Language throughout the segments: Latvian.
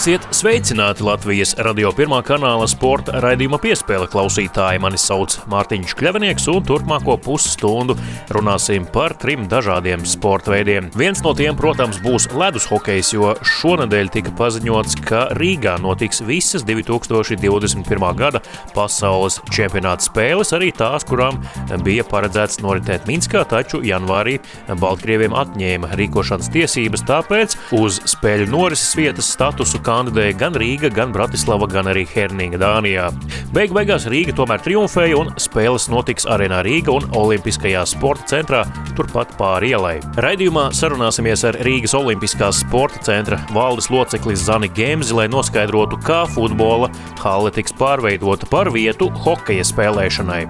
Esiet sveicināti Latvijas radio pirmā kanāla sporta raidījuma piespēle klausītāji. Mani sauc Mārtiņš Kļavinieks, un turpmāko pusstundu runāsim par trim dažādiem sporta veidiem. Viens no tiem, protams, būs ledus hokejs, jo šonadēļ tika paziņots, ka Rīgā notiks visas 2021. gada pasaules čempionāta spēles, arī tās, kurām bija paredzēts noritēt Minskā, taču janvārī Baltkrieviem atņēma rīkošanas tiesības, tāpēc uz spēļu norises vietas status statusu kandidēja gan Rīga, gan Bratislava, gan arī Hernīga Dānijā. Beig beigās Rīga tomēr triumfēja un spēles notiks Arēnā Rīga un Olimpiskajā sporta centrā turpat pāri ielai. Raidījumā sarunāsimies ar Rīgas Olimpiskās sporta centra valdes locekli Zani Gemzi, lai noskaidrotu, kā futbola hale tiks pārveidota par vietu hokeja spēlēšanai.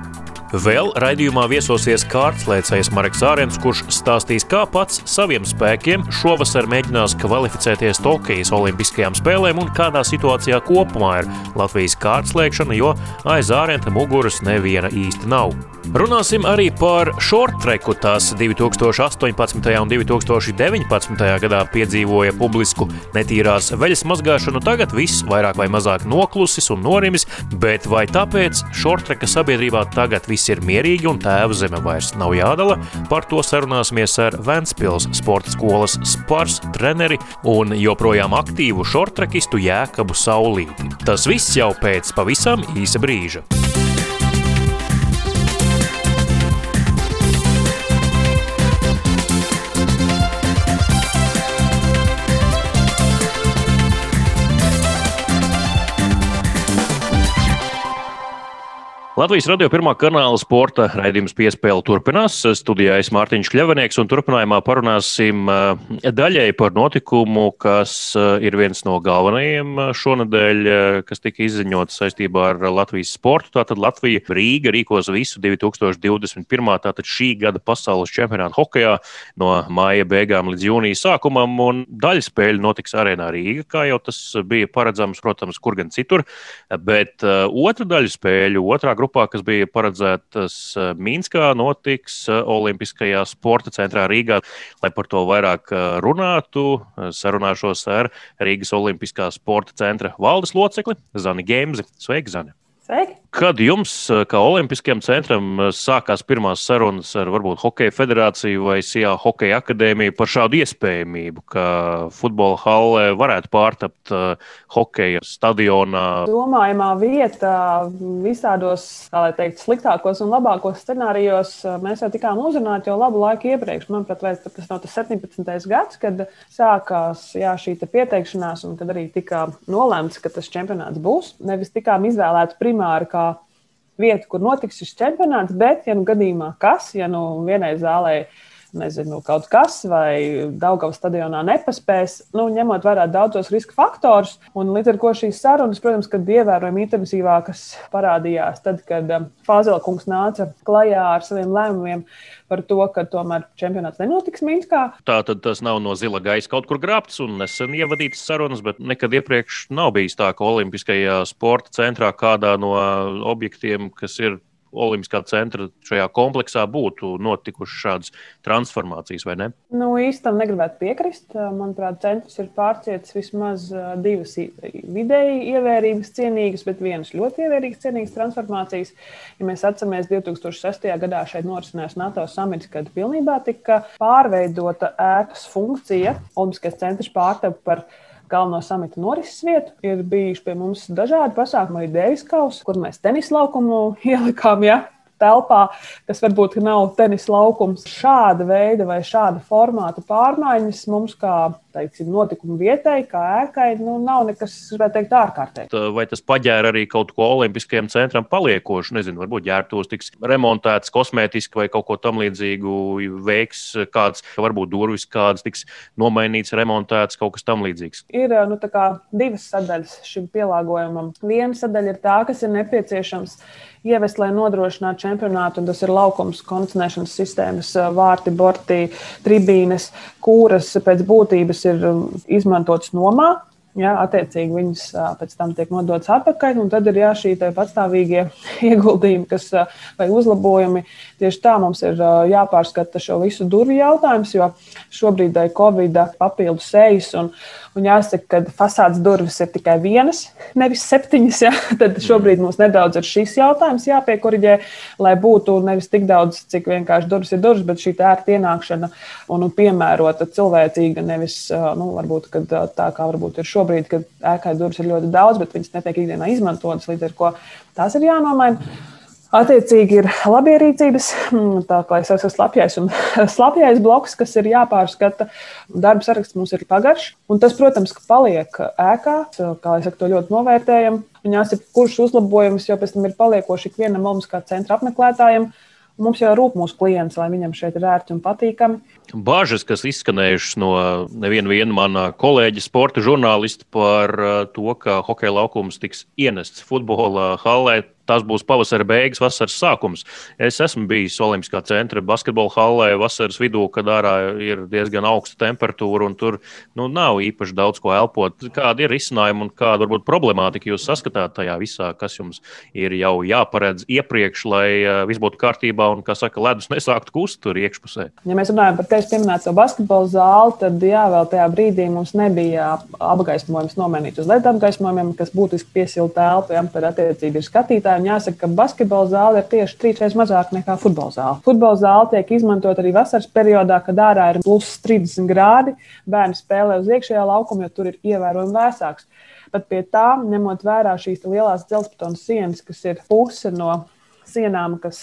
Vēl raidījumā viesosies kārtslēcējs Marks Ārens, kurš stāstīs, kā pats saviem spēkiem šovasar mēģinās kvalificēties Tokijas Olimpiskajām spēlēm un kādā situācijā kopumā ir Latvijas kārtslēkšana, jo aiz ārenta muguras neviena īsti nav. Runāsim arī par shorttreku. Tās 2018. un 2019. gadā piedzīvoja publisku netīrās veļas mazgāšanu. Tagad viss vairāk vai mazāk noklusis un norimis, bet vai tāpēc shorttreka sabiedrībā tagad viss ir mierīgi un tēva zeme vairs nav jādala? Par to sarunāsimies ar Ventspils sporta skolas spars treneri un joprojām aktīvu shorttrekistu Jēkabu Saulīti. Tas viss jau pēc pavisam īsa brīža. Latvijas radio pirmā kanāla sporta raidījums piespēle turpinās. Studijā es Mārtiņš Kļavinieks un turpinājumā parunāsim eh, daļai par notikumu, kas eh, ir viens no galvenajiem eh, šonadēļ, kas tika izziņots saistībā ar Latvijas sportu. Tātad Latvija Rīga rīkos visu 2021. tātad šī gada pasaules čempionātu hokejā no māja beigām līdz jūnija sākumam, un daļa spēļu notiks arēnā Rīga, kā jau tas bija paredzams, protams, kur gan citur, bet otra daļa spēļu, otrā grupa grupā, kas bija paredzētas eh, Minskā, notiks eh, Olimpiskajā sporta centrā Rīgā. Lai par to vairāk eh, runātu, sarunāšos ar Rīgas Olimpiskā sporta centra valdes locekli Zani Gemzi. Sveiki, Zani! Sveiki! Kad jums, kā Olimpiskajam centram, sākās pirmās sarunas ar varbūt Hokeja federāciju vai SIA Hokeja akadēmiju par šādu iespējamību, ka futbola hallē varētu pārtapt uh, hokeja stadionā? Domājamā vieta visādos, kā lai teikt, sliktākos un labākos scenārijos mēs jau tikām uzrunāti jau labu laiku iepriekš. Manuprāt, tas nav tas 17. gads, kad sākās jā, šī pieteikšanās un kad arī tika nolēmts, ka tas čempionāts būs. Nevis tikām izvēlēts primāri kā vietu, kur notiks šis čempionāts, bet, ja nu gadījumā kas, ja nu vienai zālē nezinu, kaut kas vai Daugavas stadionā nepaspēs, nu, ņemot vērā daudzos riska faktorus. Un līdz ar to šīs sarunas, protams, kad ievērojami intensīvākas parādījās tad, kad um, Fāzelkungs nāca klajā ar saviem lēmumiem par to, ka tomēr čempionāts nenotiks Minskā. Tā tad tas nav no zila gaisa kaut kur grābts un nesen ievadītas sarunas, bet nekad iepriekš nav bijis tā, ka Olimpiskajā sporta centrā kādā no objektiem, kas ir Olimpiskā centra šajā kompleksā būtu notikušas šādas transformācijas, vai ne? Nu, īstenībā negribētu piekrist. Manuprāt, centrs ir pārcietis vismaz divas vidēji ievērības cienīgas, bet vienas ļoti ievērīgas cienīgas transformācijas. Ja mēs atceramies, 2006. gadā šeit norisinājās NATO samits, kad pilnībā tika pārveidota ēkas funkcija. Olimpiskais centrs pārtapa par galveno samita norises vietu. Ir bijuši pie mums dažādi pasākumi, arī Dēvis Kausa, kur mēs tenis laukumu ielikām. Ja? telpā, kas varbūt nav tenis laukums. Šāda veida vai šāda formāta pārmaiņas mums, kā teiksim, notikumu vietai, kā ēkai, nu, nav nekas, varētu teikt, ārkārtēji. Vai tas paģēra arī kaut ko Olimpiskajam centram paliekošu? Nezinu, varbūt ģērbtos tiks remontēts kosmētiski vai kaut ko tam līdzīgu veiks kāds, varbūt durvis kādas tiks nomainīts, remontēts, kaut kas tam līdzīgs. Ir nu, divas sadaļas šim pielāgojumam. Viena sadaļa ir tā, kas ir nepieciešams ievest, lai nodrošinātu čempionātu. Tas ir laukums, kondicionēšanas sistēmas, vārti, borti, tribīnes, kuras pēc būtības ir izmantotas nomā. Jā, attiecīgi viņas pēc tam tiek nodotas atpakaļ, un tad ir jā, šī pastāvīgie ieguldījumi, kas vai uzlabojumi. Tieši tā mums ir jāpārskata šo visu durvju jautājums, jo šobrīd ir Covid papildus sejas, un, un jāsaka, ka fasādes durvis ir tikai vienas, nevis septiņas. Jā. Tad šobrīd mums nedaudz ir šis jautājums jāpiekoriģē, lai būtu nevis tik daudz, cik vienkārši durvis ir durvis, bet šī ērta ienākšana un, un piemērota cilvēcīga, nevis nu, varbūt, tā kā varbūt ir šobrīd šobrīd, kad ēkai durvis ir ļoti daudz, bet viņas netiek ikdienā izmantotas, līdz ar to tās ir jānomaina. Attiecīgi ir labierīcības, mm, tā kā es esmu slapjais un slapjais bloks, kas ir jāpārskata. Darba saraksts mums ir pagaršs, un tas, protams, paliek ēkā, kā es saku, to ļoti novērtējam. Un jāsaka, kurš uzlabojums jau pēc tam ir paliekoši ikvienam mums kā centra apmeklētājiem. Mums jau rūp mūsu klients, lai viņam šeit ir ērti un patīkami. Bāžas, kas izskanējušas no neviena mana kolēģa, sporta žurnālista par uh, to, ka hokeja laukums tiks ienests futbola hallē tās būs pavasara beigas, vasaras sākums. Es esmu bijis Olimpiskā centra basketbola hallē vasaras vidū, kad ārā ir diezgan augsta temperatūra un tur nu, nav īpaši daudz ko elpot. Kāda ir risinājuma un kāda varbūt problemātika jūs saskatāt tajā visā, kas jums ir jau jāparedz iepriekš, lai uh, viss būtu kārtībā un, kā saka, ledus nesāktu kust tur iekšpusē? Ja mēs runājam par tevis pieminēto basketbola zāli, tad jā, vēl tajā brīdī mums nebija apgaismojums nomainīts uz LED apgaismojumiem, kas būtiski piesilda telpu, ja tad attiecīgi ir skatītāji un jāsaka, ka basketbola zāle ir tieši trīsreiz mazāka nekā futbola zāle. Futbola zāle tiek izmantot arī vasaras periodā, kad ārā ir plus 30 grādi. Bērni spēlē uz iekšējā laukuma, jo tur ir ievērojami vēsāks. Bet pie tā, ņemot vērā šīs lielās dzelzbetona sienas, kas ir puse no sienām, kas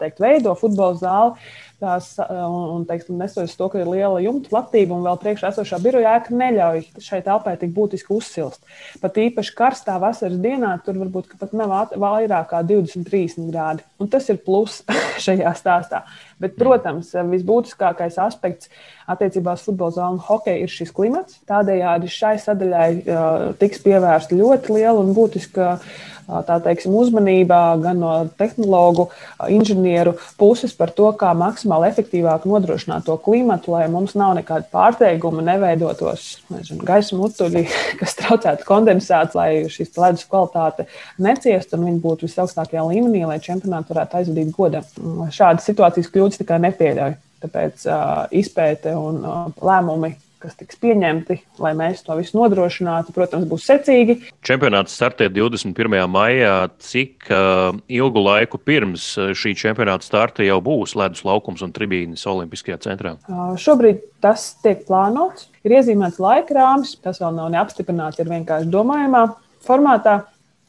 teikt, veido futbola zāli, tās, un, teiksim, nesoties to, ka ir liela jumta platība un vēl priekšā esošā biroja ēka neļauj šai telpai tik būtiski uzsilst. Pat īpaši karstā vasaras dienā tur varbūt pat nav vairāk kā 20-30 grādi. Un tas ir plus šajā stāstā. Bet, protams, visbūtiskākais aspekts attiecībā uz futbola zāli un hokeju ir šis klimats. Tādējādi šai sadaļai uh, tiks pievērsta ļoti liela un būtiska uh, teiksim, uzmanība gan no tehnologu, uh, inženieru puses par to, kā maksimāli efektīvāk nodrošināt to klimatu, lai mums nav nekāda pārsteiguma, neveidotos nezinu, gaisa mutuļi, kas traucētu kondensāciju, lai šīs ledus kvalitāte neciestu un viņi būtu visaugstākajā līmenī, lai čempionātu varētu aizvadīt godam. Šādas situācijas kļūst tikai nepieļauj. Tāpēc uh, izpēte un uh, lēmumi, kas tiks pieņemti, lai mēs to visu nodrošinātu, protams, būs secīgi. Čempionāts startē 21. maijā. Cik uh, ilgu laiku pirms šī čempionāta starta jau būs ledus laukums un tribīnes Olimpiskajā centrā? Uh, šobrīd tas tiek plānots. Ir iezīmēts laika rāmis, tas vēl nav neapstiprināts, ir vienkārši domājumā formātā.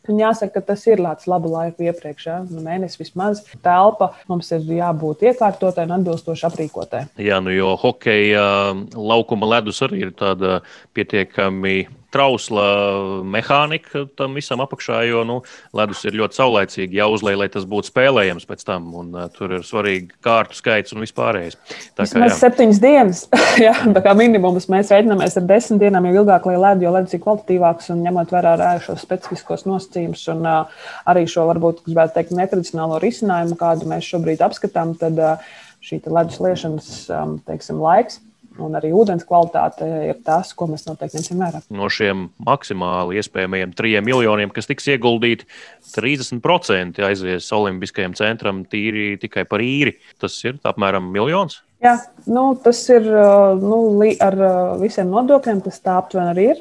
Un jāsaka, ka tas ir lēts labu laiku iepriekš, ja? nu, mēnesis vismaz. Telpa mums ir jābūt iekārtotai un atbilstoši aprīkotai. Jā, nu jo hokeja laukuma ledus arī ir tāda pietiekami trausla mehānika tam visam apakšā, jo nu, ledus ir ļoti saulaicīgi jāuzlēj, lai tas būtu spēlējams pēc tam. Un, uh, tur ir svarīgi kārtu skaits un vispārējais. Kā mēs septiņas dienas, jā, tā kā minimums mēs reiķinamies ar desmit dienām, jau ilgāk, lai ledus, jo ledus ir kvalitatīvāks un ņemot vērā šos specifiskos nosacījumus un uh, arī šo varbūt, gribētu teikt, netradicionālo risinājumu, kādu mēs šobrīd apskatām, tad uh, šī ledus liešanas um, teiksim, laiks un arī ūdens kvalitāte ir tas, ko mēs noteikti ņemsim vērā. No šiem maksimāli iespējamajiem trijiem miljoniem, kas tiks ieguldīti, 30% aizies Olimpiskajam centram tīri tikai par īri. Tas ir apmēram miljons. Jā, nu, tas ir nu, ar visiem nodokļiem, tas tā aptuveni arī ir.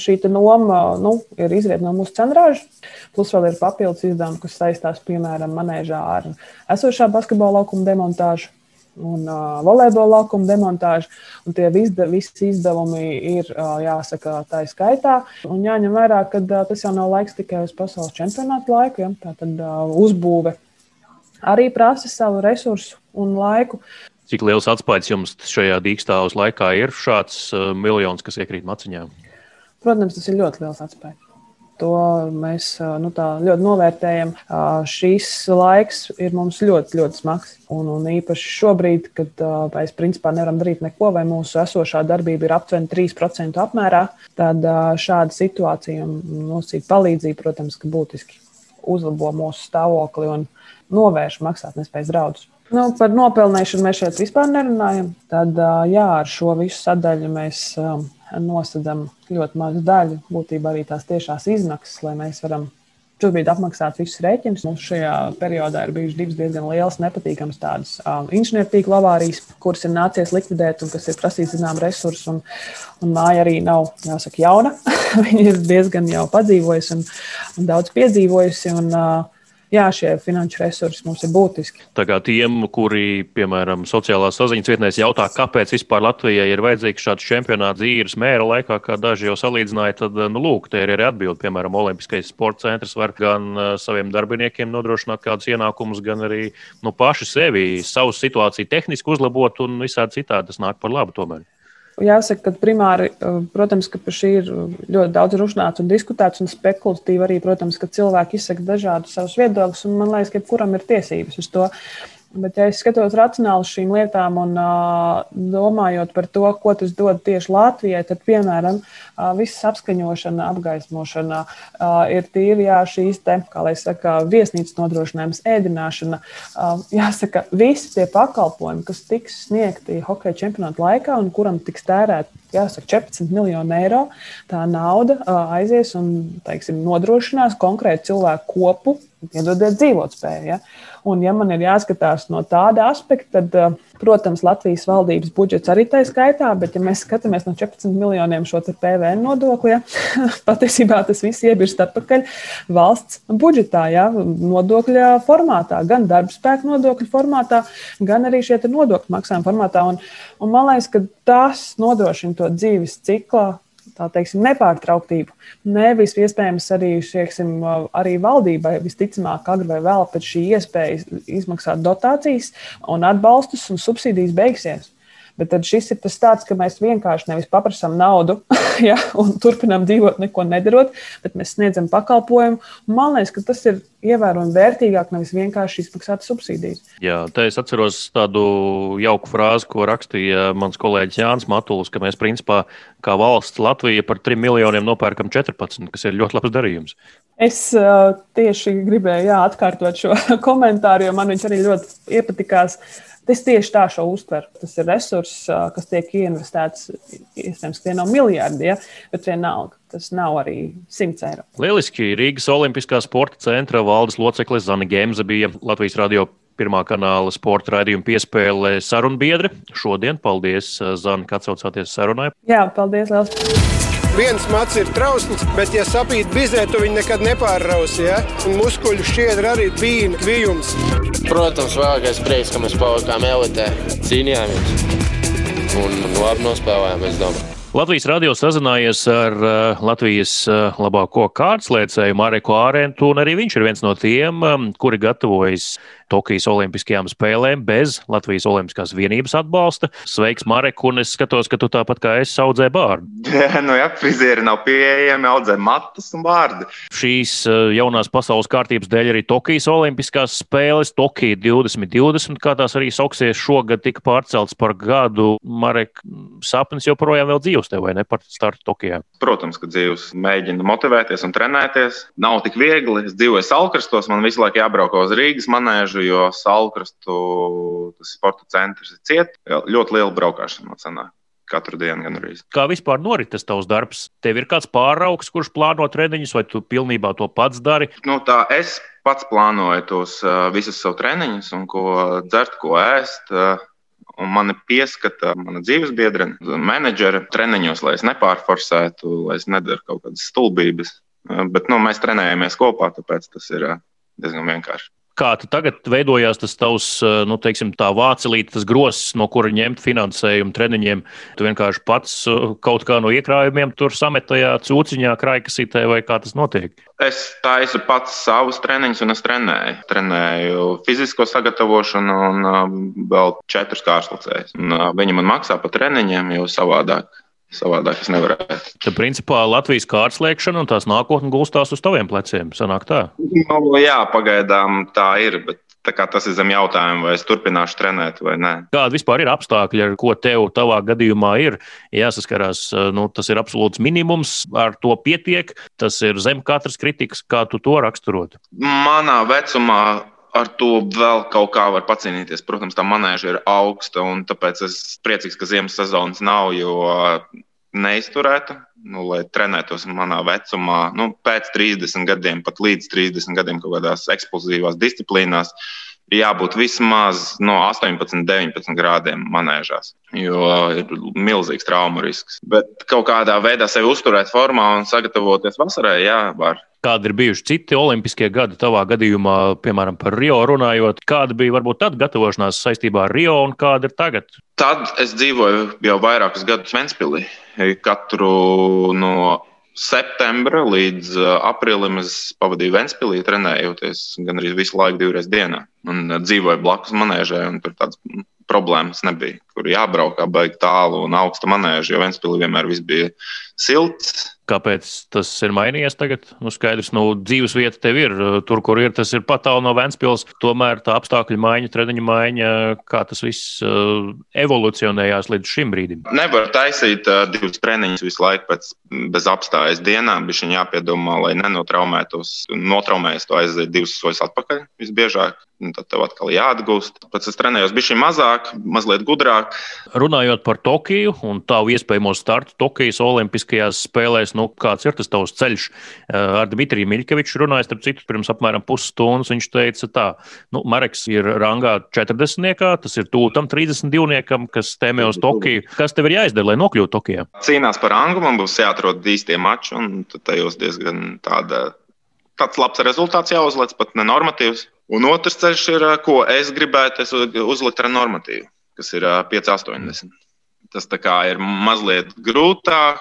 Šī noma nu, ir izriet no mūsu cenrāža, plus vēl ir papildus izdevumi, kas saistās piemēram manēžā ar esošā basketbola laukuma demontāžu un uh, volejbola laukuma demontāža. Tie visda, visi izdevumi ir uh, jāsaka tā skaitā. Un jāņem vērā, ka uh, tas jau nav laiks tikai uz pasaules čempionāta laiku. Ja? Tā tad uh, uzbūve arī prasa savu resursu un laiku. Cik liels atspējs jums šajā dīkstāvus laikā ir šāds uh, miljons, kas iekrīt maciņā? Protams, tas ir ļoti liels atspējs. To mēs nu, ļoti novērtējam. Šis laiks ir mums ļoti, ļoti smags. Un, un īpaši šobrīd, kad mēs principā nevaram darīt neko, vai mūsu esošā darbība ir aptuveni 3% apmērā, tad šāda situācija un nosacīta palīdzība, protams, būtiski uzlabo mūsu stāvokli un novērš maksātnespējas draudus. Nu, par nopelnīšanu mēs šeit vispār nerunājam. Tad jā, ar šo visu sadaļu mēs nosacām ļoti mazu daļu, būtībā arī tās tiešās izmaksas, lai mēs varam šobrīd apmaksāt visus rēķinus. Mums šajā periodā ir bijušas divas diezgan lielas, nepatīkamas tādas um, inženiertīkla avārijas, kuras ir nācies likvidēt un kas ir prasījis zinām resursus. Un, un māja arī nav, jāsaka, jauna. Viņa ir diezgan jau padzīvojusi un, un daudz piedzīvojusi. Un, uh, jā, šie finanšu resursi mums ir būtiski. Kā tiem, kuri, piemēram, sociālās saziņas vietnēs jautā, kāpēc vispār Latvijai ir vajadzīgs šāds čempionāts īres mēra laikā, kā daži jau salīdzināja, tad, nu, lūk, te ir arī atbildi. Piemēram, Olimpiskais sporta centrs var gan uh, saviem darbiniekiem nodrošināt kādus ienākumus, gan arī nu, paši sevi, savu situāciju tehniski uzlabot un visādi citādi tas nāk par labu tomēr. Jāsaka, ka primāri, uh, protams, ka par šī ir ļoti daudz runāts un diskutēts, un spekulatīvi arī, protams, ka cilvēki izsaka dažādus savus viedokļus, un man liekas, ka jebkuram ir tiesības uz to. Bet, ja es skatos racionāli šīm lietām un uh, domājot par to, ko tas dod tieši Latvijai, tad, piemēram, uh, viss apskaņošana, apgaismošana uh, ir tīri jā, šīs te, kā lai saka, viesnīcas nodrošinājums, ēdināšana. Uh, jāsaka, visi tie pakalpojumi, kas tiks sniegti hokeja čempionāta laikā un kuram tiks tērēt, jāsaka, 14 miljonu eiro, tā nauda uh, aizies un, teiksim, nodrošinās konkrētu cilvēku kopu, iedodiet dzīvotspēju. Ja? Un, ja man ir jāskatās no tāda aspekta, tad, eh, protams, Latvijas valdības budžets arī tā skaitā, bet, ja mēs skatāmies no 14 miljoniem šo PVN nodokli, ja, patiesībā tas viss iebirst atpakaļ valsts budžetā, ja, nodokļa formātā, gan darba spēka nodokļu formātā, gan arī šie nodokļu maksājuma formātā. Un, un man liekas, ka tas nodrošina to dzīves ciklu teiksim, nepārtrauktību. Nevis iespējams arī, šieksim, arī valdībai visticamāk, agrāk vai vēl pēc šī iespēja izmaksāt dotācijas un atbalstus un subsīdijas beigsies. Bet šis ir tas tāds, ka mēs vienkārši nevis paprasām naudu ja, un turpinām dzīvot, neko nedarot, bet mēs sniedzam pakalpojumu. Man liekas, ka tas ir ievērojami vērtīgāk, nevis vienkārši izmaksāt subsīdijas. Jā, te es atceros tādu jauku frāzi, ko rakstīja mans kolēģis Jānis Matulis, ka mēs principā kā valsts Latvija par 3 miljoniem nopērkam 14, kas ir ļoti labs darījums. Es uh, tieši gribēju jā, atkārtot šo komentāru, jo man viņš arī ļoti iepatikās. Uh, Es tieši tā šo uztveru. Tas ir resurss, kas tiek investēts. Iespējams, tie nav miljardi, ja? bet vienalga. Tas nav arī 100 eiro. Lieliski. Rīgas Olimpiskā sporta centra valdes locekle Zana Gemza bija Latvijas radio pirmā kanāla sporta raidījuma piespēle sarunbiedre. Šodien paldies, Zana, ka atsaucāties sarunai. Jā, paldies! Liels viens mats ir trausls, bet, ja sapīt bizē, tu viņu nekad nepārrausi. Ja? Un muskuļu šķiedra arī bija kvijums. Protams, vēlākais prieks, ka mēs palikām elitē, cīnījāmies un labi nospēlējām, es domāju. Latvijas radio sazinājies ar uh, Latvijas uh, labāko kārtslēcēju Mareku Ārentu, un arī viņš ir viens no tiem, um, kuri gatavojas Tokijas Olimpiskajām spēlēm bez Latvijas Olimpiskās vienības atbalsta. Sveiks, Marek, un es skatos, ka tu tāpat kā es audzē bārdu. Nu jā, frizieri nav pieejami, audzē matus un bārdi. Šīs uh, jaunās pasaules kārtības dēļ arī Tokijas Olimpiskās spēles, Tokija 2020, kā tās arī sauksies šogad, tika pārceltas par gadu. Marek, sapnis joprojām vēl dzīvs tev, vai ne, par startu Tokijā? Protams, ka dzīvs mēģina motivēties un trenēties. Nav tik viegli. Es dzīvoju Salkrastos, man visu laiku jābrauc uz Rīgas manēžu bieži, jo Salkrastu sporta centrs ir ciet. Ļoti liela braukšana sanāk. Katru dienu gan arī. Kā vispār norit tas tavs darbs? Tev ir kāds pāraugs, kurš plāno treniņus, vai tu pilnībā to pats dari? Nu, tā es pats plānoju tos uh, visus savus treniņus, un ko dzert, ko ēst. Uh, un mani pieskata mana dzīves biedrene, menedžera treniņos, lai es nepārforsētu, lai es nedaru kaut kādas stulbības. Bet nu, mēs trenējamies kopā, tāpēc tas ir diezgan vienkārši kā tagad veidojās tas tavs, eh, nu, teiksim, tā vācelīte, tas grosis, no kura ņemt finansējumu treniņiem. Tu vienkārši pats eh, kaut kā no iekrājumiem tur samet tajā cūciņā, krājkasītē, vai kā tas notiek? Es taisu pats savus treniņus, un es trenēju. Trenēju fizisko sagatavošanu un uh, vēl četrus kārslacējus. Viņi man maksā par treniņiem, jo savādāk Savādāk es nevarētu. Tad, principā, Latvijas kārtslēkšana un tās nākotne gulstās uz taviem pleciem. Sanāk tā? Nu, jā, pagaidām tā ir. Bet... Tas ir zem jautājuma, vai es turpināšu trenēt vai nē. Kāda vispār ir apstākļi, ar ko tev tavā gadījumā ir jāsaskarās? Nu, tas ir absolūts minimums, ar to pietiek. Tas ir zem katras kritikas, kā tu to raksturot. Manā vecumā ar to vēl kaut kā var pacīnīties. Protams, tā manēža ir augsta, un tāpēc es priecīgs, ka ziemas sezonas nav, jo neizturētu, nu, lai trenētos manā vecumā, nu, pēc 30 gadiem, pat līdz 30 gadiem kaut kādās eksplozīvās disciplīnās. Jābūt vismaz no 18, 19 grādiem manēžās, jo ir milzīgs traumu risks. Bet kaut kādā veidā sevi uzturēt formā un sagatavoties vasarai, jā, var. Kādi ir bijuši citi olimpiskie gadi tavā gadījumā, piemēram, par Rio runājot? Kāda bija varbūt tad gatavošanās saistībā ar Rio un kāda ir tagad? Tad es dzīvoju jau vairākus gadus Ventspīlī. Katru no septembra līdz uh, aprīlim es pavadīju Ventspīlī, trenējoties gan arī visu laiku, divreiz dienā. Un uh, dzīvoju blakus manēžai, un tur tādas problēmas nebija. Kur jābrauk, baigi tālu un augsta manēža, jo Ventspīlī vienmēr viss bija silts Kāpēc tas ir mainījies tagad? Nu, skaidrs, nu, dzīves vieta tev ir. Tur, kur ir, tas ir pat tālu no Vēncpils. Tomēr tā apstākļu maiņa, treniņa maiņa, kā tas viss uh, evolucionējās līdz šim brīdim. Nevar taisīt uh, divus treniņus visu laiku pēc, bez apstājas dienām. Bija viņa jāpiedomā, lai nenotraumētos. Notraumējas to aiziet divus soļus atpakaļ visbiežāk un tad tev atkal jāatgūst. Pēc es trenējos bišķi mazāk, mazliet gudrāk. Runājot par Tokiju un tavu iespējamo startu Tokijas Olimpiskajās spēlēs, nu, kāds ir tas tavs ceļš? Eh, ar Dmitriju Miļkeviču runājot, starp citu, pirms apmēram pusstundas viņš teica tā, nu, Mareks ir rangā 40. Tas ir tūtam 32. kas tēmē uz Tokiju. Kas tev ir jāizdara, lai nokļūtu Tokijā? Cīnās par rangu, man būs jāatrod īstie mači, un tajos diezgan tāda, tāds labs rezultāts jāuzliek, pat nenormatīvs. Un otrs ceļš ir, ko es gribētu es uzlikt ar normatīvu, kas ir 5,80. Tas ir mazliet grūtāk,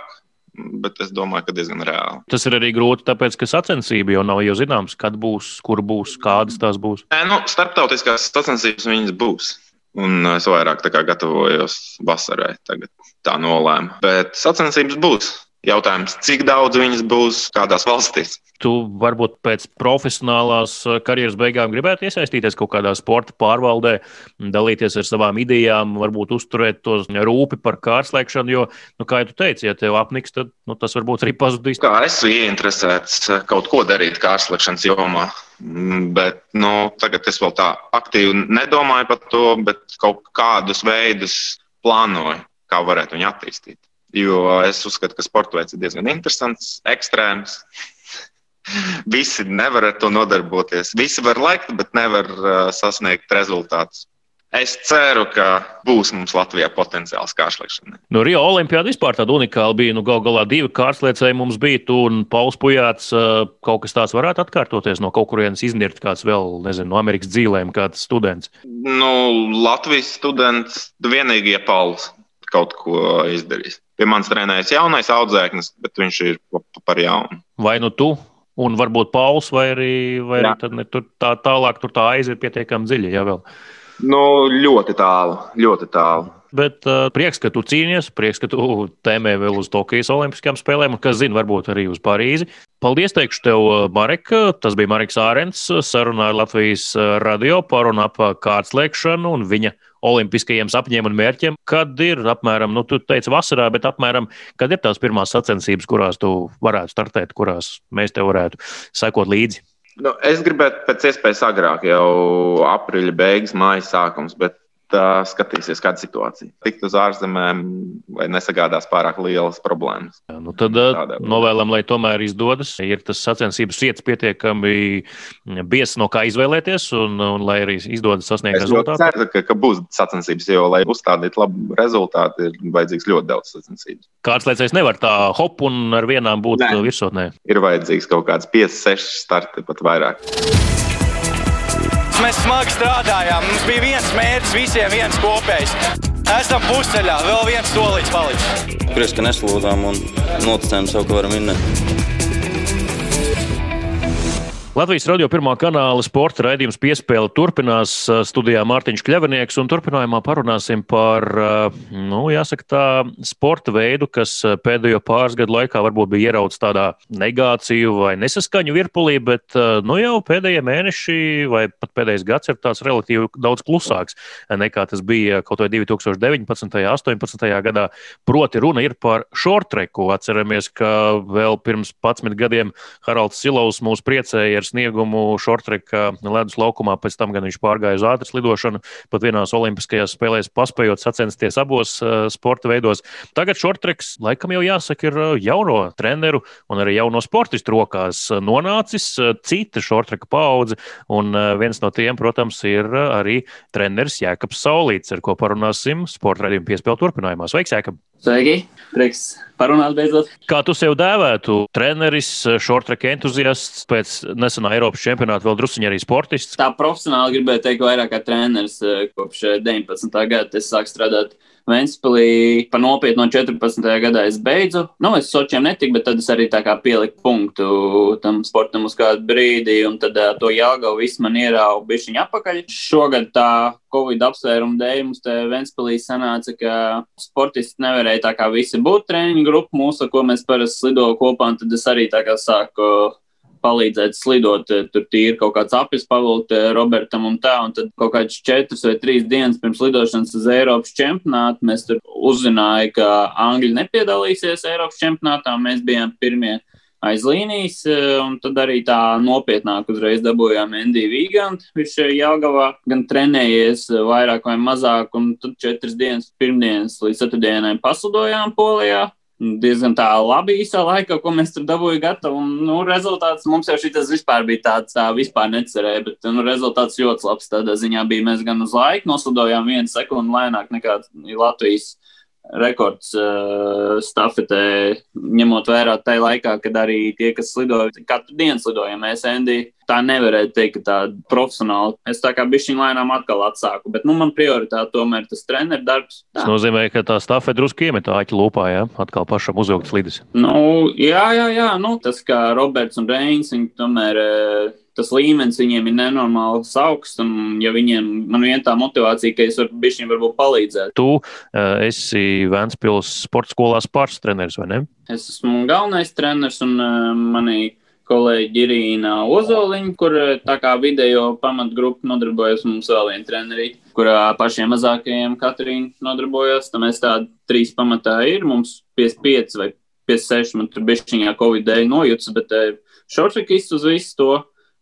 bet es domāju, ka diezgan reāli. Tas ir arī grūti, tāpēc, ka sacensība jau nav jau zināms, kad būs, kur būs, kādas tās būs. Nē, nu, starptautiskās sacensības viņas būs. Un es vairāk gatavojos vasarai, tagad tā nolēmu. Bet sacensības būs. Jautājums, cik daudz viņas būs, kādās valstīs? Tu varbūt pēc profesionālās uh, karjeras beigām gribētu iesaistīties kaut kādā sporta pārvaldē, dalīties ar savām idejām, varbūt uzturēt to rūpi par kārslēgšanu. Jo, nu, kā jau teici, ja tev apniks, tad nu, tas varbūt arī pazudīs. Kā esmu ieinteresēts uh, kaut ko darīt kārslēgšanas jomā. Mm, bet nu, tagad es vēl tā aktīvi nedomāju par to, bet kaut kādus veidus plānoju, kā varētu viņu attīstīt. Jo es uzskatu, ka sporta veids ir diezgan interesants, ekstrēms. Visi nevar ar to nodarboties. Visi var laikt, bet nevar uh, sasniegt rezultātus. Es ceru, ka būs mums Latvijā potenciāls kārslēgšanai. No Rio Olimpijāda vispār tāda unikāla bija. Nu, Galu galā divi kārslēcēji mums bija. Tu un Pauls Pujāts. Uh, kaut kas tāds varētu atkārtoties no kaut kurienes iznirt kāds vēl, nezinu, no Amerikas dzīvēm, kāds students. Nu, Latvijas students vienīgie Pauls kaut ko izdarīs. Pie manis trenējas jaunais audzēknis, bet viņš ir par jaunu. Vai nu tu? Un varbūt Pauls, vai arī, vai arī tad, ne, tur tā tālāk, tur tā aiz ir pietiekami dziļa. Ja vēl. nu, ļoti tālu, ļoti tālu. Bet uh, prieks, ka tu cīnies, prieks, ka tu tēmē vēl uz Tokijas Olimpiskajām spēlēm, un kas zina, varbūt arī uz Parīzi. Paldies, teikšu tev, Marek. Tas bija Mareks Ārens sarunā ar Latvijas radio par un ap kārtslēgšanu un viņa olimpiskajiem sapņiem un mērķiem. Kad ir apmēram, nu, tu teici vasarā, bet apmēram, kad ir tās pirmās sacensības, kurās tu varētu startēt, kurās mēs tev varētu sekot līdzi? Nu, es gribētu pēc iespējas agrāk, jau aprīļa beigas, mājas sākums, bet uh, skatīsies, kāda situācija. Tikt uz ārzemēm, lai nesagādās pārāk lielas problēmas. Jā, nu tad Tādēļ. novēlam, lai tomēr izdodas. Ir tas sacensības vietas pietiekami biezs, no kā izvēlēties, un, un lai arī izdodas sasniegt rezultātu. Es ceru, ka, ka būs sacensības, jo, lai uzstādītu labu rezultātu, ir vajadzīgs ļoti daudz sacensības. Kāds lēcējs nevar tā hop un ar vienām būt Nē. virsotnē? Ir vajadzīgs kaut kāds 5, 6 starti, pat vairāk. Mēs smagi strādājām. Mums bija viens mērķis, visiem viens kopējs. Esam pusceļā, vēl viens solīts palicis. Prieks, ka neslūdzām un noticējām sev, ka varam vinnēt. Latvijas radio pirmā kanāla sporta raidījums piespēle turpinās studijā Mārtiņš Kļavinieks, un turpinājumā parunāsim par, nu, jāsaka tā, sporta veidu, kas pēdējo pāris gadu laikā varbūt bija ierauts tādā negāciju vai nesaskaņu virpulī, bet, nu, jau pēdējie mēneši vai pat pēdējais gads ir tāds relatīvi daudz klusāks nekā tas bija kaut vai 2019. un 2018. gadā. Proti runa ir par short treku. Atceramies, ka vēl pirms 11 gadiem Haralds Silovs mūs priecēja ar sniegumu šortreka ledus laukumā, pēc tam gan viņš pārgāja uz ātras lidošanu, pat vienās olimpiskajās spēlēs paspējot sacensties abos sporta veidos. Tagad šortreks, laikam jau jāsaka, ir jauno treneru un arī jauno sportistu rokās nonācis cita šortreka paudze, un viens no tiem, protams, ir arī treneris Jēkabs Saulīts, ar ko parunāsim sporta raidījuma piespēļu turpinājumā. Sveiks, Jēkab! Sveiki! Prieks parunāt beidzot. Kā tu sev dēvētu? Treneris, šortreka entuziasts, pēc nesenā Eiropas čempionāta vēl druskuņi arī sportists. Tā profesionāli gribēju teikt, vairāk kā treneris eh, kopš 19. Eh, gada es sāku strādāt Ventspīlī pa nopietnu no 14. gadā es beidzu. Nu, es sočiem netiku, bet tad es arī tā kā pieliku punktu tam sportam uz kādu brīdi, un tad uh, to Jāgaunu viss man ierauga bišķiņu apakaļ. Šogad tā Covid apsvērumu dēļ mums te Ventspīlī sanāca, ka sportisti nevarēja tā kā visi būt treniņu grupu mūsu, ko mēs parasti slidojam kopā, un tad es arī tā kā sāku palīdzēt slidot, eh, tur tīri kaut kāds aplis pavilkt eh, Robertam un tā, un tad kaut kāds četras vai trīs dienas pirms lidošanas uz Eiropas čempionātu mēs tur uzzinājām, ka Angļi nepiedalīsies Eiropas čempionātā, mēs bijām pirmie aiz līnijas, eh, un tad arī tā nopietnāk uzreiz dabūjām Andy Vīgantu. Viņš Jāgavā gan trenējies vairāk vai mazāk, un tad četras dienas pirmdienas līdz ceturtdienai paslidojām Polijā diezgan tā labi īsā laikā, ko mēs tur dabūjām gatavu. Un, nu, rezultāts mums jau šis vispār bija tāds, tā vispār necerēja, bet nu, rezultāts ļoti labs. Tādā ziņā bija mēs gan uz laiku noslidojām vienu sekundi lēnāk nekā Latvijas rekords uh, stafetē, ņemot vērā tajā laikā, kad arī tie, kas slidoja, katru dienu slidoja. Mēs, Andy, tā nevarēja teikt, ka tā profesionāli. Es tā kā bišķiņ lēnām atkal atsāku, bet, nu, man prioritāte tomēr tas treneru darbs. Tā. Tas nozīmē, ka tā stafete drusku iemetā aķi lūpā, jā, atkal pašam uzvilkt slidus. Nu, jā, jā, jā, nu, tas kā Roberts un Reins, viņi tomēr. Uh, tas līmenis viņiem ir nenormāli augsts. Un, ja viņiem man vien tā motivācija, ka es varu viņiem varbūt palīdzēt. Tu uh, esi Vēnspils sporta skolās pāris treneris, vai ne? Es esmu galvenais treneris un uh, manī kolēģi Irīna Ozoliņa, kur tā kā video pamatgrupa nodarbojas mums vēl viena trenerī, kurā pašiem mazākajiem Katrīna nodarbojas. Tad mēs tādi trīs pamatā ir, mums 55 vai 56, man tur šī Covid dēļ nojūtas, bet šortrikists uz visu to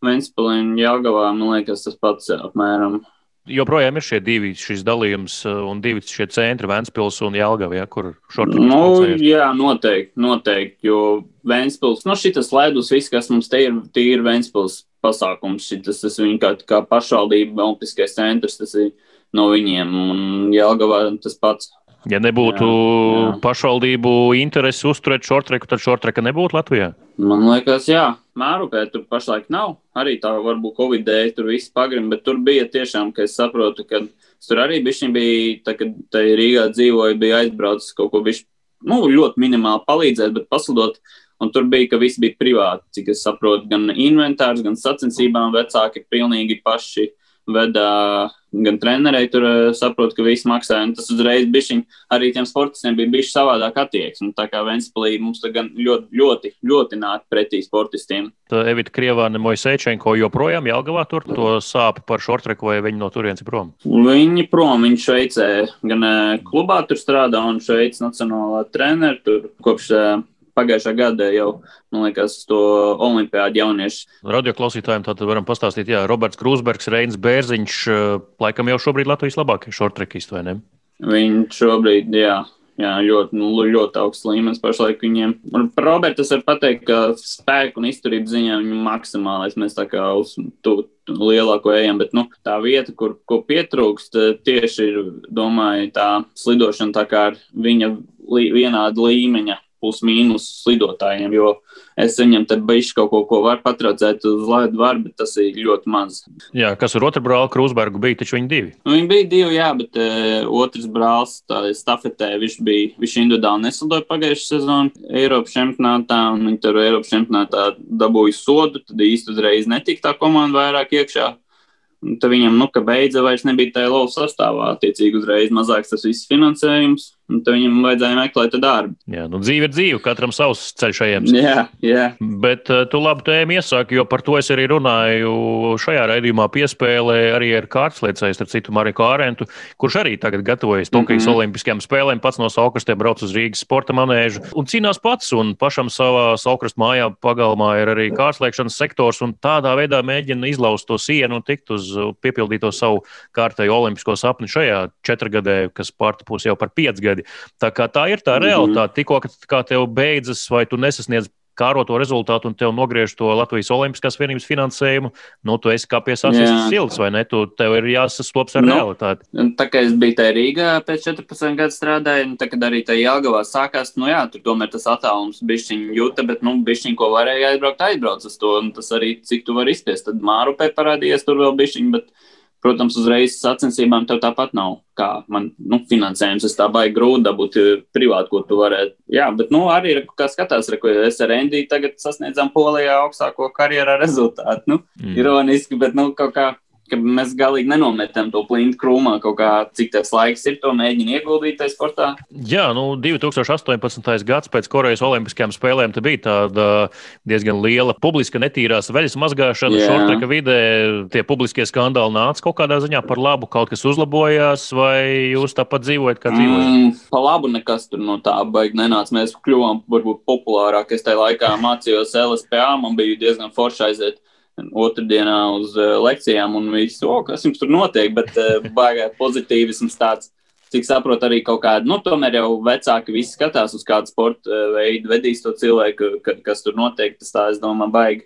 Ventspēlī un Jāgavā, man liekas, tas pats apmēram. Joprojām ir šie divi šis dalījums uh, un divi šie centri, Vēnspils un Jālgava, ja, kur šortā nu, jā, noteikti, noteikti, jo Vēnspils, nu šitas ledus, viss, kas mums te ir, tīri Vēnspils pasākums, šitas, tas viņa kā, kā pašvaldība, Olimpiskais centrs, tas ir no viņiem, un Jālgavā tas pats. Ja nebūtu jā, jā. pašvaldību interesi uzturēt šortreku, tad šortreka nebūtu Latvijā? Man liekas, jā, Mērupē tur pašlaik nav. Arī tā varbūt Covid dēļ tur viss pagrim, bet tur bija tiešām, ka es saprotu, ka tur arī bišķiņ bija, tā, kad tā Rīgā dzīvoja, bija aizbraucis kaut ko bišķi, nu, ļoti minimāli palīdzēt, bet paslidot. Un tur bija, ka viss bija privāti, cik es saprotu, gan inventārs, gan sacensībām vecāki pilnīgi paši veda gan trenerei, tur eh, saprot, ka viss maksā. Tas uzreiz bišķiņ, arī tiem sportistiem bija bijis savādāk attieksme. Tā kā Ventspēlī mums gan ļoti, ļoti, ļoti nāk pretī sportistiem. Tā Evita Krievāne Mojsēčenko joprojām Jelgavā tur to sāpi par šortreku vai viņi no turienes prom? Viņi prom, viņi Šveicē gan eh, klubā tur strādā un Šveicis nacionālā treneru tur kopš eh, pagājušā gada jau, man liekas, to olimpiādu jauniešu. Radio klausītājiem tātad varam pastāstīt, jā, Roberts Krūsbergs, Reins Bērziņš, eh, laikam jau šobrīd Latvijas labākais šortrekists, vai ne? Viņš šobrīd, jā. Jā, ļoti, nu, ļoti augsts līmenis pašlaik viņiem. Un par Robertu es varu pateikt, ka spēku un izturību ziņā viņam maksimālais. Mēs tā kā uz to lielāko ejam, bet nu, tā vieta, kur ko pietrūkst, tieši ir, domāju, tā slidošana tā kā ar viņa li vienāda līmeņa plus-mínus slidotājiem, jo es viņam te beigas kaut ko, ko var patraucēt uz laidu var, bet tas ir ļoti maz. Jā, kas ar otru brāli Krūsbergu bija, taču viņi divi? Nu, viņi bija divi, jā, bet uh, otrs brālis stafetē, viņš bija, viņš individuāli neslidoja pagājušajā sezonā Eiropas čempionātā, un viņi tur Eiropas čempionātā dabūja sodu, tad īsti uzreiz netika tā komanda vairāk iekšā. Un tad viņam, nu, ka beidza vairs nebija tajā lauka sastāvā, attiecīgi uzreiz mazāks tas viss finansējums Un viņam vajadzēja meklēt darbu. Jā, nu dzīve ir dzīve, katram savs ceļš ejams. Jā, jā. Bet uh, tu labi tēmu iesāki, jo par to es arī runāju šajā raidījumā piespēlē arī ar kārtsliecēju, starp citu, Mariju Kārentu, kurš arī tagad gatavojas Tokijas mm -hmm. Olimpiskajām spēlēm, pats no saukrastiem brauc uz Rīgas sporta manēžu un cīnās pats, un pašam savā saukrasta mājā pagalmā ir arī kārtslēkšanas sektors, un tādā veidā mēģina izlaust to sienu un tikt uz piepildīt to savu kārtējo olimpisko sapni šajā četrgadē, kas pārtapūs jau par piecgadu gadi. Tā, tā ir tā mhm. realitāte. Tikko, tev beidzas vai tu nesasniedz kāro to rezultātu un tev nogriež to Latvijas Olimpiskās vienības finansējumu, nu, tu esi kā piesācis silts, vai ne? Tu, tev ir jāsastops ar nu, realitāti. Tā kā es biju tajā Rīgā pēc 14 gadu strādāju, un tā, kad arī tajā Jāgavā sākās, nu jā, tur tomēr tas attālums bišķiņ jūta, bet, nu, bišķiņ, ko varēja aizbraukt, aizbrauc uz to, un tas arī, cik tu vari izspiest. Tad Mārupē parādījies tur vēl bišķiņ, bet Protams, uzreiz sacensībām tev tāpat nav. Kā man nu, finansējums, es tā baigi grūti dabūt eh, privāti, ko tu varētu. Jā, bet nu, arī, kā skatās, ko es ar Endiju tagad sasniedzām Polijā augstāko karjerā rezultātu. Nu, mm. Ironiski, bet nu, kaut kā ka mēs galīgi nenometam to plintu krūmā, kaut kā cik tas laiks ir, to mēģina ieguldīt tajā sportā. Jā, nu 2018. gads pēc Korejas Olimpiskajām spēlēm bija tāda diezgan liela publiska netīrās veļas mazgāšana, šorteka vidē. Tie publiskie skandāli nāca kaut kādā ziņā par labu, kaut kas uzlabojās, vai jūs tāpat dzīvojat, kā dzīvojat? Mm, pa labu nekas tur no tā baigi nenāca. Mēs kļuvām varbūt populārākie. Es tajā laikā mācījos LSPA, man bija diezgan forši aiziet otrdienā uz uh, lekcijām un viss, oh, kas jums tur notiek, bet uh, baigā pozitīvisms tāds. Cik saprotu, arī kaut kāda, nu, tomēr jau vecāki visi skatās uz kādu sporta uh, veidu, vedīs to cilvēku, ka, kas tur notiek. Tas tā, es domāju, baigi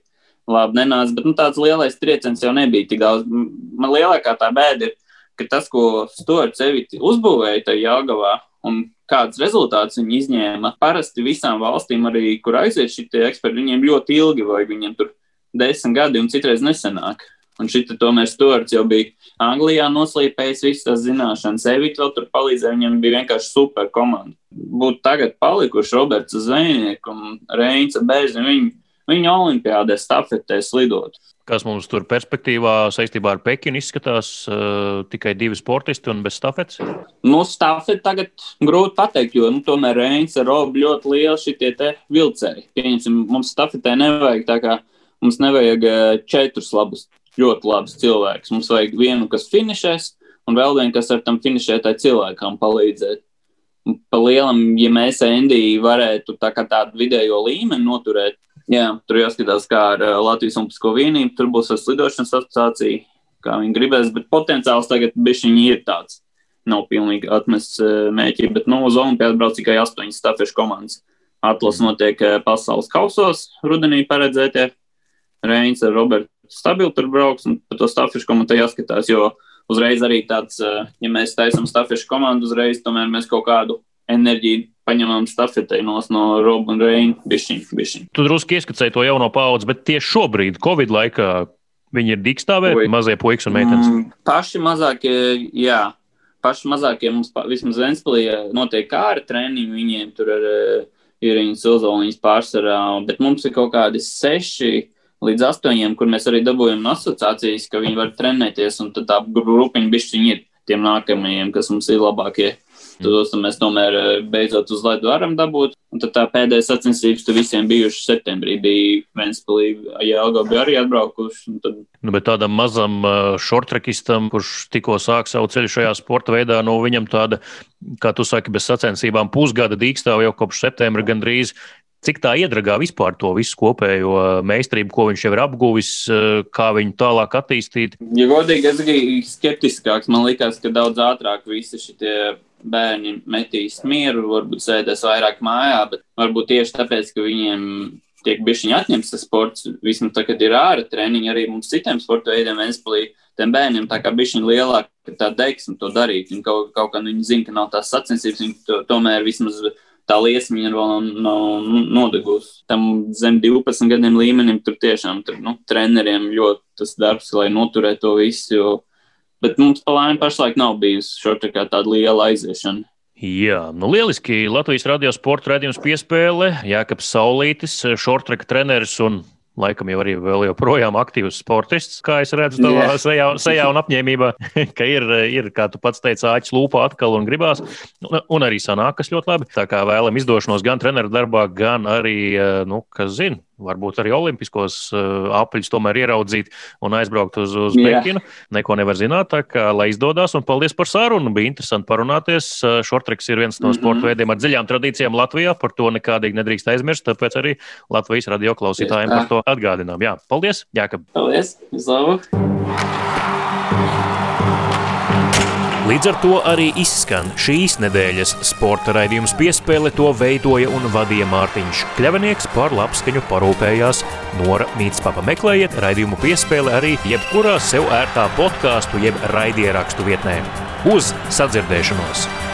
labi nenāca. Bet nu, tāds lielais trieciens jau nebija tik daudz. Man lielākā tā bēda ir, ka tas, ko Stuarts Eviti uzbūvēja tajā Jāgavā, un kāds rezultāts viņi izņēma. Parasti visām valstīm, arī kur aiziet šie eksperti, viņiem ļoti ilgi vajag viņiem tur desmit gadi un citreiz nesenāk. Un šī tomēr Stuarts jau bija Anglijā noslīpējis visas tās zināšanas. Evita vēl tur palīdzēja, viņam bija vienkārši super komanda. Būtu tagad palikuši Roberts Zvejnieks un Reince Bēziņš. Viņi, viņi olimpiādē stafetē slidot. Kas mums tur perspektīvā saistībā ar Pekinu izskatās? Uh, tikai divi sportisti un bez stafetes? Nu, stafeti tagad grūti pateikt, jo nu, tomēr Reins ar Robu ļoti lieli šitie te vilcēji. Pieņemsim, mums stafetē nevajag tā kā Mums nevajag eh, četrus labus, ļoti labus cilvēkus. Mums vajag vienu, kas finišēs, un vēl vienu, kas ar tam finišētai cilvēkam palīdzēt. Pa lielam, ja mēs Endiju varētu tā tādu vidējo līmeni noturēt, jā, tur jāskatās, kā ar eh, Latvijas Olimpisko vienību, tur būs ar slidošanas asociāciju, kā viņi gribēs, bet potenciāls tagad bišķiņi ir tāds. Nav pilnīgi atmests eh, mēķi, bet nu, uz Olimpijādu brauc tikai astoņas stafešu komandas. Atlases notiek pasaules kausos, rudenī paredzētie Reins ar Robertu stabili tur brauks, un par to stafešu komandu jāskatās, jo uzreiz arī tāds, eh, ja mēs taisam stafešu komandu, uzreiz tomēr mēs kaut kādu enerģiju paņemam stafetei no, Roba un Reina bišķiņ, bišķiņ. Tu drusku ieskicēji to jauno paudzi, bet tieši šobrīd, Covid laikā, viņi ir dikstāvē, mazie puikas un meitenes? Mm, paši mazākie, jā. Paši mazākie mums, vismaz Ventspēlī, notiek kā ar treniņu, viņiem tur eh, ir viņas uzvalniņas pārsvarā, bet mums ir kaut kādi seši līdz astoņiem, kur mēs arī dabūjam no asociācijas, ka viņi var trenēties, un tad tā grupiņa bišķiņi ir tiem nākamajiem, kas mums ir labākie. Tos mēs tomēr eh, beidzot uz ledu varam dabūt. Un tad tā pēdējā sacensības tur visiem bijuši septembrī. Bija Ventspēlī, Jēlga bija arī atbraukuši. Tad... Nu, bet tādam mazam šortrekistam, eh, kurš tikko sāk savu ceļu šajā sporta veidā, nu viņam tāda, kā tu saki, bez sacensībām pusgada dīkstāv jau kopš septembra gandrīz Cik tā iedragā vispār to visu kopējo meistarību, ko viņš jau ir apguvis, kā viņu tālāk attīstīt? Ja godīgi, es biju skeptiskāks. Man liekas, ka daudz ātrāk visi šie bērni metīs mieru, varbūt sēdēs vairāk mājā, bet varbūt tieši tāpēc, ka viņiem tiek bišķiņi atņemts tas sports, vismaz tā, kad ir ārā treniņi arī mums citiem sporta veidiem, Ventspilī, tiem bērniem tā kā bišķiņi lielāka tā deiksme to darīt. Viņi kaut, kaut kā nu, viņi zina, ka nav tās sacensības, viņi to, tomēr vismaz tā liesmiņa vēl nav, nav nodegusi. Tam zem 12 gadiem līmenim tur tiešām tur, nu, treneriem ļoti tas darbs, lai noturētu to visu. Jo, bet mums pa laimi pašlaik nav bijusi šo tā tāda liela aiziešana. Jā, nu lieliski. Latvijas radio sporta redzējums piespēle. Jākaps Saulītis, šortreka treneris un laikam jau arī vēl joprojām aktīvs sportists, kā es redzu tavā yeah. sejā, sejā un apņēmībā, ka ir, ir, kā tu pats teici, āķis lūpā atkal un gribās, un, un arī sanākas ļoti labi. Tā kā vēlam izdošanos gan treneru darbā, gan arī, nu, kas zina, varbūt arī olimpiskos uh, apaļus tomēr ieraudzīt un aizbraukt uz, uz. Pekinu. Neko nevar zināt, tā kā lai izdodas. Un paldies par sarunu. Bija interesanti parunāties. Šortreks ir viens no mm -hmm. sporta veidiem ar dziļām tradīcijām Latvijā. Par to nekādīgi nedrīkst aizmirst. Tāpēc arī Latvijas radio klausītājiem par to atgādinām. Jā, paldies! Jākab. Paldies! Vislabāk! Līdz ar to arī izskan šīs nedēļas sporta raidījums piespēle. To veidoja un vadīja Mārtiņš Kļavinieks, par labskaņu parūpējās Nora Mītspapa. Meklējiet raidījumu piespēle arī jebkurā sev ērtā podkāstu jeb raidierakstu vietnē. Uz sadzirdēšanos!